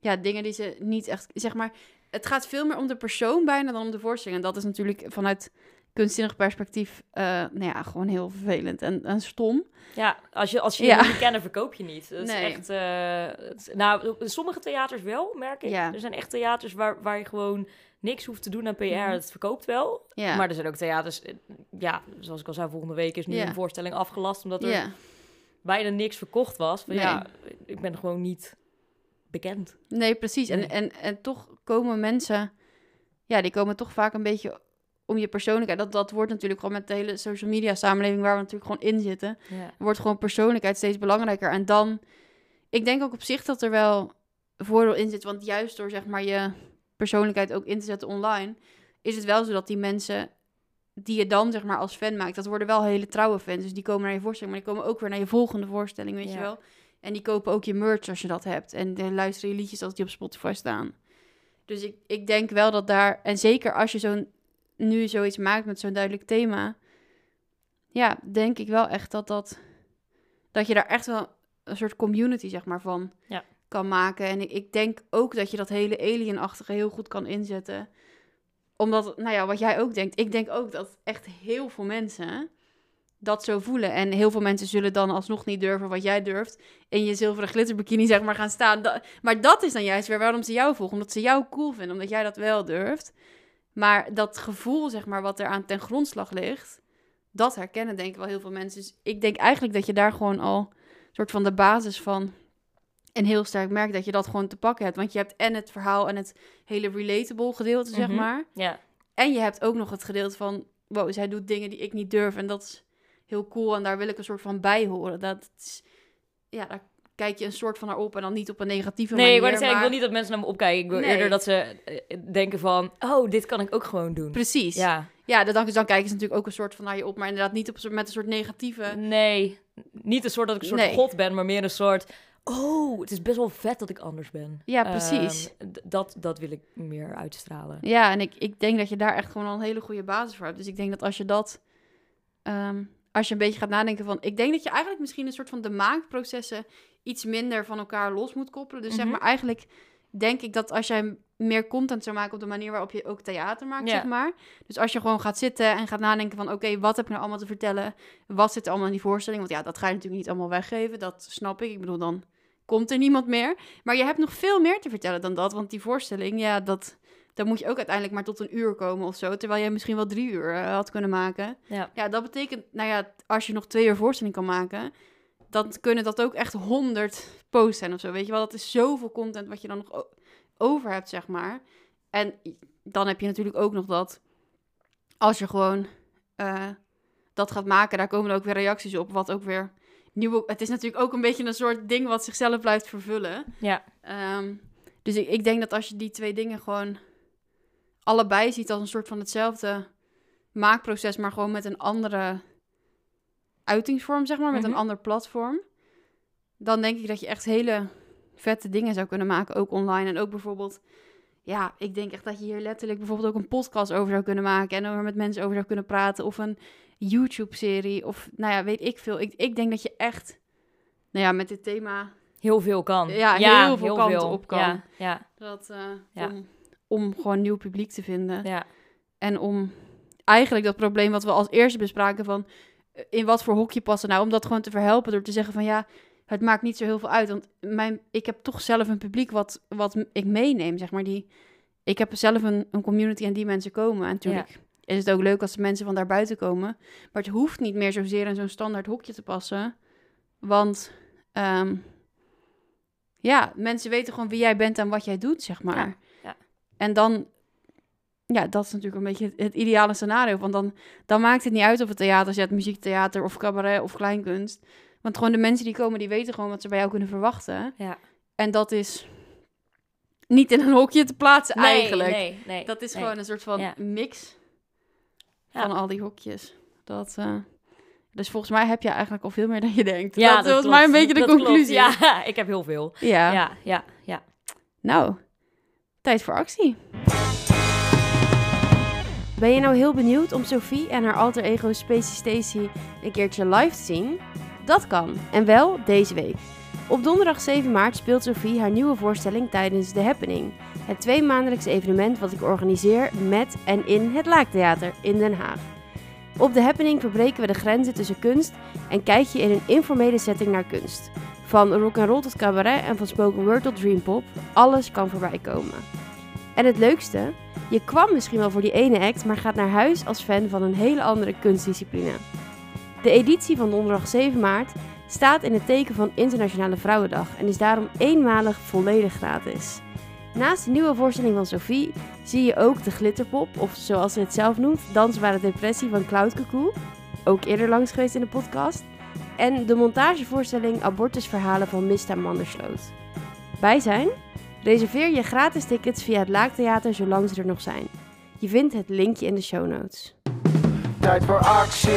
Speaker 4: ja, dingen die ze niet echt... Zeg maar, het gaat veel meer om de persoon bijna dan om de voorstelling. En dat is natuurlijk vanuit kunstzinnig perspectief... eh, nou ja, gewoon heel vervelend en, en stom.
Speaker 3: Ja, als je, als je
Speaker 4: Ja.
Speaker 3: niet kennen, verkoop je niet. Dat
Speaker 4: Nee.
Speaker 3: is echt... eh, het- nou, sommige theaters wel, merk ik.
Speaker 4: Ja.
Speaker 3: Er zijn echt theaters waar, waar je gewoon niks hoeft te doen aan PR.
Speaker 4: Mhm.
Speaker 3: Het verkoopt wel.
Speaker 4: Ja,
Speaker 3: Maar er zijn ook theaters... eh, Ja, zoals ik al zei, volgende week is nu een voorstelling afgelast... omdat er bijna niks verkocht was.
Speaker 4: Nee.
Speaker 3: Ja, ik ben gewoon niet bekend.
Speaker 4: Nee, precies. En, en, en toch komen mensen, ja, die komen toch vaak een beetje om je persoonlijkheid. Dat, dat wordt natuurlijk gewoon met de hele social media samenleving waar we natuurlijk gewoon in zitten, wordt gewoon persoonlijkheid steeds belangrijker. En dan, ik denk ook op zich dat er wel voordeel in zit, want juist door zeg maar je persoonlijkheid ook in te zetten online, is het wel zo dat die mensen die je dan zeg maar als fan maakt, dat worden wel hele trouwe fans. Dus die komen naar je voorstelling, maar die komen ook weer naar je volgende voorstelling, weet je wel. En die kopen ook je merch als je dat hebt. En dan luisteren je liedjes als die op Spotify staan. Dus ik, ik denk wel dat daar... En zeker als je zo'n nu zoiets maakt met zo'n duidelijk thema... Ja, denk ik wel echt dat dat... Dat je daar echt wel een soort community, zeg maar, van
Speaker 3: Ja.
Speaker 4: kan maken. En ik, ik denk ook dat je dat hele alienachtige heel goed kan inzetten omdat, nou ja, wat jij ook denkt. Ik denk ook dat echt heel veel mensen dat zo voelen. En heel veel mensen zullen dan alsnog niet durven wat jij durft. In je zilveren glitterbikini, zeg maar, gaan staan. Maar dat is dan juist weer waarom ze jou volgen. Omdat ze jou cool vinden, omdat jij dat wel durft. Maar dat gevoel, zeg maar, wat er aan ten grondslag ligt... dat herkennen denk ik wel heel veel mensen. Dus ik denk eigenlijk dat je daar gewoon al... een soort van de basis van... een heel sterk merk dat je dat gewoon te pakken hebt. Want je hebt en het verhaal en het hele relatable gedeelte, zeg
Speaker 3: Mhm.
Speaker 4: maar...
Speaker 3: Ja,
Speaker 4: En je hebt ook nog het gedeelte van, wow, zij doet dingen die ik niet durf. En dat is heel cool en daar wil ik een soort van bij horen. Dat is, ja, daar kijk je een soort van naar op en dan niet op een negatieve
Speaker 3: nee,
Speaker 4: manier.
Speaker 3: zeggen, ik wil niet dat mensen naar me opkijken. Ik wil
Speaker 4: Nee.
Speaker 3: eerder dat ze eh, denken van, oh, dit kan ik ook gewoon doen.
Speaker 4: Precies. Ja,
Speaker 3: Ja,
Speaker 4: dan, dan kijken ze natuurlijk ook een soort van naar je op. Maar inderdaad niet op, met een soort negatieve...
Speaker 3: nee, niet een soort dat ik een soort
Speaker 4: Nee.
Speaker 3: god ben, maar meer een soort, oh, het is best wel vet dat ik anders ben.
Speaker 4: Ja, precies.
Speaker 3: Ehm, dat, dat wil ik meer uitstralen.
Speaker 4: Ja, en ik, ik denk dat je daar echt gewoon al een hele goede basis voor hebt. Dus ik denk dat als je dat... ehm, als je een beetje gaat nadenken van... Ik denk dat je eigenlijk misschien een soort van de maakprocessen... iets minder van elkaar los moet koppelen. Dus zeg
Speaker 3: Mhm.
Speaker 4: maar eigenlijk denk ik dat als jij meer content zou maken... op de manier waarop je ook theater maakt, zeg maar. Dus als je gewoon gaat zitten en gaat nadenken van... Oké, wat heb ik nou allemaal te vertellen? Wat zit er allemaal in die voorstelling? Want ja, dat ga je natuurlijk niet allemaal weggeven. Dat snap ik. Ik bedoel, dan komt er niemand meer. Maar je hebt nog veel meer te vertellen dan dat. Want die voorstelling, ja, dat, dan moet je ook uiteindelijk maar tot een uur komen of zo. Terwijl jij misschien wel drie uur eh, had kunnen maken.
Speaker 3: Ja.
Speaker 4: Ja, dat betekent, nou ja, als je nog twee uur voorstelling kan maken, dan kunnen dat ook echt honderd posts zijn of zo. Weet je wel, dat is zoveel content wat je dan nog over hebt, zeg maar. En dan heb je natuurlijk ook nog dat, als je gewoon eh, dat gaat maken, daar komen er ook weer reacties op, wat ook weer nieuwe... Het is natuurlijk ook een beetje een soort ding wat zichzelf blijft vervullen.
Speaker 3: Ja,
Speaker 4: Ehm, dus ik, ik denk dat als je die twee dingen gewoon allebei ziet als een soort van hetzelfde maakproces, maar gewoon met een andere uitingsvorm, zeg maar, met
Speaker 3: Mhm.
Speaker 4: een ander platform, dan denk ik dat je echt hele vette dingen zou kunnen maken, ook online. En ook bijvoorbeeld, ja, ik denk echt dat je hier letterlijk bijvoorbeeld ook een podcast over zou kunnen maken en er met mensen over zou kunnen praten, of een YouTube-serie, of nou ja, weet ik veel. Ik, ik denk dat je echt, nou ja, met dit thema
Speaker 3: heel veel kan.
Speaker 4: Ja, heel veel kanten op kan.
Speaker 3: Ja, ja,
Speaker 4: dat, eh,
Speaker 3: Ja.
Speaker 4: om, om gewoon nieuw publiek te vinden.
Speaker 3: ja.
Speaker 4: En om eigenlijk dat probleem wat we als eerste bespraken van in wat voor hokje passen nou, om dat gewoon te verhelpen door te zeggen van ja, het maakt niet zo heel veel uit, want mijn, ik heb toch zelf een publiek wat, wat ik meeneem, zeg maar. Die, ik heb zelf een, een community en die mensen komen. En natuurlijk is het ook leuk als de mensen van daarbuiten komen, maar het hoeft niet meer zozeer in zo'n standaard hokje te passen, want ehm, ja, mensen weten gewoon wie jij bent en wat jij doet, zeg maar.
Speaker 3: Ja, ja.
Speaker 4: En dan, ja, dat is natuurlijk een beetje het, het ideale scenario. Want dan, dan maakt het niet uit of het theater zet, muziektheater of cabaret of kleinkunst. Want gewoon de mensen die komen, die weten gewoon wat ze bij jou kunnen verwachten.
Speaker 3: Ja.
Speaker 4: En dat is niet in een hokje te plaatsen
Speaker 3: Nee,
Speaker 4: eigenlijk.
Speaker 3: Nee, nee.
Speaker 4: Dat is
Speaker 3: nee.
Speaker 4: gewoon een soort van
Speaker 3: Ja.
Speaker 4: mix
Speaker 3: Ja.
Speaker 4: van al die hokjes. Dat, eh, dus volgens mij heb je eigenlijk al veel meer dan je denkt.
Speaker 3: Ja,
Speaker 4: dat, was
Speaker 3: klopt.
Speaker 4: maar een beetje de
Speaker 3: Dat klopt.
Speaker 4: conclusie.
Speaker 3: Ja, ik heb heel veel.
Speaker 4: ja.
Speaker 3: Ja, ja, ja.
Speaker 4: Nou, tijd voor actie.
Speaker 1: Ben je nou heel benieuwd om Sophie en haar alter ego Spacey Stacy een keertje live te zien? Dat kan, en wel deze week. Op donderdag 7 maart speelt Sophie haar nieuwe voorstelling tijdens The Happening. Het tweemaandelijkse evenement wat ik organiseer met en in het Laaktheater in Den Haag. Op The Happening verbreken we de grenzen tussen kunst en kijk je in een informele setting naar kunst. Van rock and roll tot cabaret en van spoken word tot dreampop, alles kan voorbij komen. En het leukste, je kwam misschien wel voor die ene act, maar gaat naar huis als fan van een hele andere kunstdiscipline. De editie van donderdag 7 maart staat in het teken van Internationale Vrouwendag en is daarom eenmalig volledig gratis. Naast de nieuwe voorstelling van Sophie zie je ook de glitterpop, of zoals ze het zelf noemt, Dansbare Depressie van Cloud Cuckoo, ook eerder langs geweest in de podcast, en de montagevoorstelling Abortusverhalen van Mista Mandersloot. Bij zijn? Reserveer je gratis tickets via het Laaktheater zolang ze er nog zijn. Je vindt het linkje in de show notes.
Speaker 2: Tijd voor actie.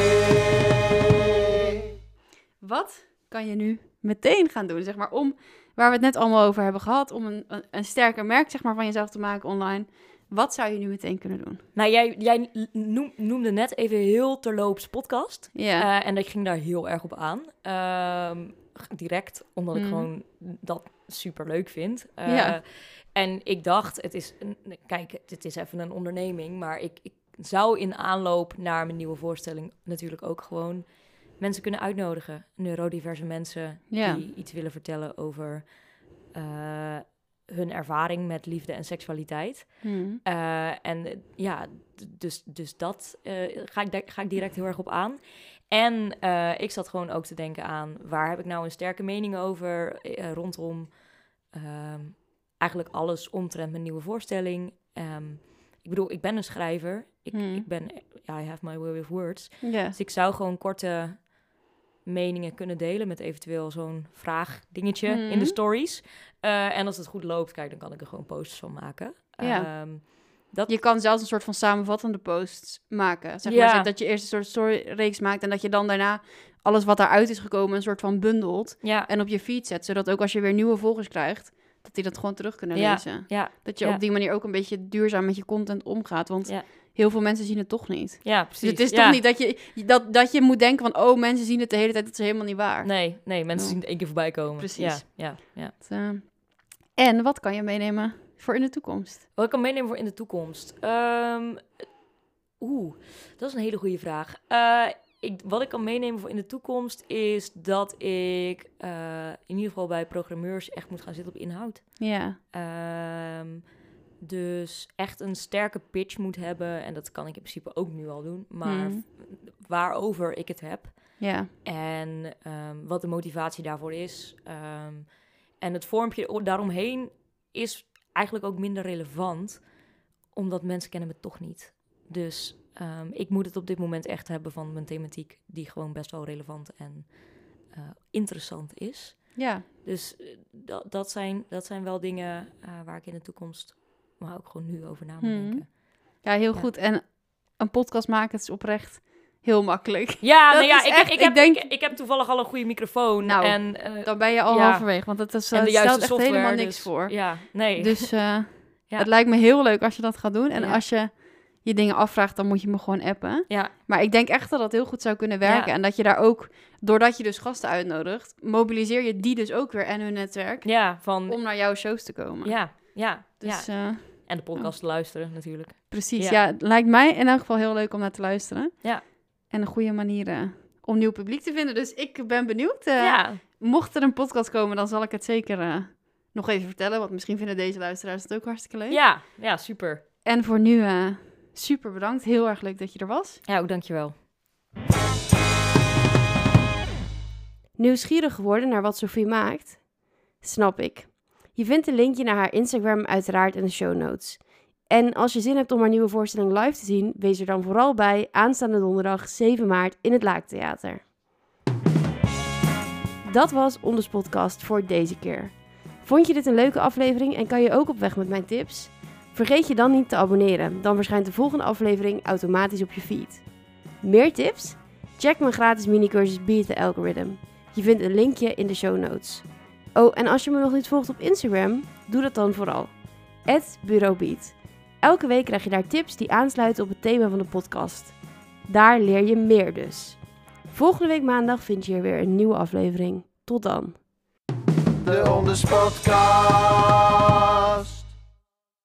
Speaker 4: Wat kan je nu meteen gaan doen, zeg maar, om, waar we het net allemaal over hebben gehad, om een, een, sterker merk, zeg maar, van jezelf te maken online. Wat zou je nu meteen kunnen doen?
Speaker 3: Nou, jij, jij noem- noemde net even heel terloops podcast.
Speaker 4: Ja.
Speaker 3: Eh, en ik ging daar heel erg op aan. Ehm, direct, omdat ik
Speaker 4: Mm.
Speaker 3: gewoon dat super leuk vind. Eh,
Speaker 4: Ja.
Speaker 3: En ik dacht, het is, een, kijk, het is even een onderneming, maar ik, ik zou in aanloop naar mijn nieuwe voorstelling natuurlijk ook gewoon mensen kunnen uitnodigen. Neurodiverse mensen
Speaker 4: Ja.
Speaker 3: die iets willen vertellen over eh, hun ervaring met liefde en seksualiteit.
Speaker 4: Hmm.
Speaker 3: Eh, en ja, dus, dus dat ga, ik, ga ik direct heel erg op aan. En eh, ik zat gewoon ook te denken aan waar heb ik nou een sterke mening over eh, rondom ehm, eigenlijk alles omtrent mijn nieuwe voorstelling. Ehm, ik bedoel, ik ben een schrijver. Ik,
Speaker 4: Hmm.
Speaker 3: ik ben, ja, I have my way with words. Dus ik zou gewoon korte meningen kunnen delen met eventueel zo'n vraagdingetje in
Speaker 4: Mhm.
Speaker 3: de stories. Eh, en als het goed loopt, kijk, dan kan ik er gewoon posters van maken.
Speaker 4: Ja.
Speaker 3: Ehm, dat,
Speaker 4: Je kan zelfs een soort van samenvattende posts maken. Zeg
Speaker 3: Ja.
Speaker 4: maar, dat je eerst een soort storyreeks maakt en dat je dan daarna alles wat daaruit is gekomen een soort van bundelt
Speaker 3: ja,
Speaker 4: en op je feed zet, zodat ook als je weer nieuwe volgers krijgt, dat die dat gewoon terug kunnen
Speaker 3: Ja.
Speaker 4: lezen.
Speaker 3: ja,
Speaker 4: Dat je op die manier ook een beetje duurzaam met je content omgaat, want heel veel mensen zien het toch niet.
Speaker 3: ja,
Speaker 4: Dus
Speaker 3: precies.
Speaker 4: het is
Speaker 3: Ja.
Speaker 4: toch niet dat je, dat, dat je moet denken van, oh, mensen zien het de hele tijd, dat is helemaal niet waar.
Speaker 3: Nee, nee, mensen zien het één keer voorbij komen.
Speaker 4: Precies.
Speaker 3: Ja, ja, ja.
Speaker 4: Het, eh, en wat kan je meenemen voor in de toekomst?
Speaker 3: Wat ik kan meenemen voor in de toekomst? Ehm, Oeh, dat is een hele goede vraag. Eh, ik, wat ik kan meenemen voor in de toekomst is dat ik eh, in ieder geval bij programmeurs echt moet gaan zitten op inhoud.
Speaker 4: Ja.
Speaker 3: Ehm, dus echt een sterke pitch moet hebben. En dat kan ik in principe ook nu al doen. Maar
Speaker 4: Mhm.
Speaker 3: waarover ik het heb.
Speaker 4: Ja.
Speaker 3: En ehm, wat de motivatie daarvoor is. En het vormpje daaromheen is eigenlijk ook minder relevant. Omdat mensen kennen me toch niet. Dus ehm, ik moet het op dit moment echt hebben van mijn thematiek. Die gewoon best wel relevant en eh, interessant is.
Speaker 4: Ja.
Speaker 3: Dus eh, dat, dat, zijn, dat zijn wel dingen eh, waar ik in de toekomst, maar ook gewoon nu over na moet
Speaker 4: Hmm.
Speaker 3: denken.
Speaker 4: Ja, heel
Speaker 3: Ja.
Speaker 4: goed. En een podcast maken, het is oprecht heel makkelijk.
Speaker 3: Ja,
Speaker 4: Dat
Speaker 3: nou ja ik,
Speaker 4: echt-
Speaker 3: ik, heb,
Speaker 4: denk-
Speaker 3: ik, ik heb toevallig al een goede microfoon.
Speaker 4: Nou,
Speaker 3: en, eh,
Speaker 4: Dan ben je al
Speaker 3: Ja.
Speaker 4: halverwege, want het, is,
Speaker 3: en
Speaker 4: het
Speaker 3: de
Speaker 4: stelt
Speaker 3: juiste
Speaker 4: echt
Speaker 3: software.
Speaker 4: helemaal niks
Speaker 3: dus-
Speaker 4: voor.
Speaker 3: Ja, nee.
Speaker 4: Dus eh,
Speaker 3: Ja.
Speaker 4: het lijkt me heel leuk als je dat gaat doen. En
Speaker 3: Ja.
Speaker 4: als je je dingen afvraagt, dan moet je me gewoon appen.
Speaker 3: ja,
Speaker 4: Maar ik denk echt dat dat heel goed zou kunnen werken. En dat je daar ook, doordat je dus gasten uitnodigt, mobiliseer je die dus ook weer en hun netwerk
Speaker 3: ja, van...
Speaker 4: om naar jouw shows te komen.
Speaker 3: Ja, ja,
Speaker 4: Dus
Speaker 3: ja. En de podcast te luisteren natuurlijk.
Speaker 4: precies.
Speaker 3: Ja.
Speaker 4: Ja. het lijkt mij in elk geval heel leuk om naar te luisteren.
Speaker 3: Ja.
Speaker 4: En een goede manier eh, om nieuw publiek te vinden. Dus ik ben benieuwd. eh,
Speaker 3: ja,
Speaker 4: Mocht er een podcast komen, dan zal ik het zeker eh, nog even vertellen. Want misschien vinden deze luisteraars het ook hartstikke leuk.
Speaker 3: ja, ja, super.
Speaker 4: En voor nu, eh, super bedankt. Heel erg leuk dat je er was.
Speaker 3: Ja, ook dankjewel.
Speaker 1: Nieuwsgierig geworden naar wat Sophie maakt? Snap ik. Je vindt een linkje naar haar Instagram uiteraard in de show notes. En als je zin hebt om haar nieuwe voorstelling live te zien, wees er dan vooral bij aanstaande donderdag 7 maart in het Laaktheater. Dat was Onders podcast voor deze keer. Vond je dit een leuke aflevering en kan je ook op weg met mijn tips? Vergeet je dan niet te abonneren, dan verschijnt de volgende aflevering automatisch op je feed. Meer tips? Check mijn gratis minicursus Beat the Algorithm. Je vindt een linkje in de show notes. Oh, en als je me nog niet volgt op Instagram, doe dat dan vooral. @bureaubeat. Elke week krijg je daar tips die aansluiten op het thema van de podcast. Daar leer je meer dus. Volgende week maandag vind je er weer een nieuwe aflevering. Tot dan.
Speaker 2: De.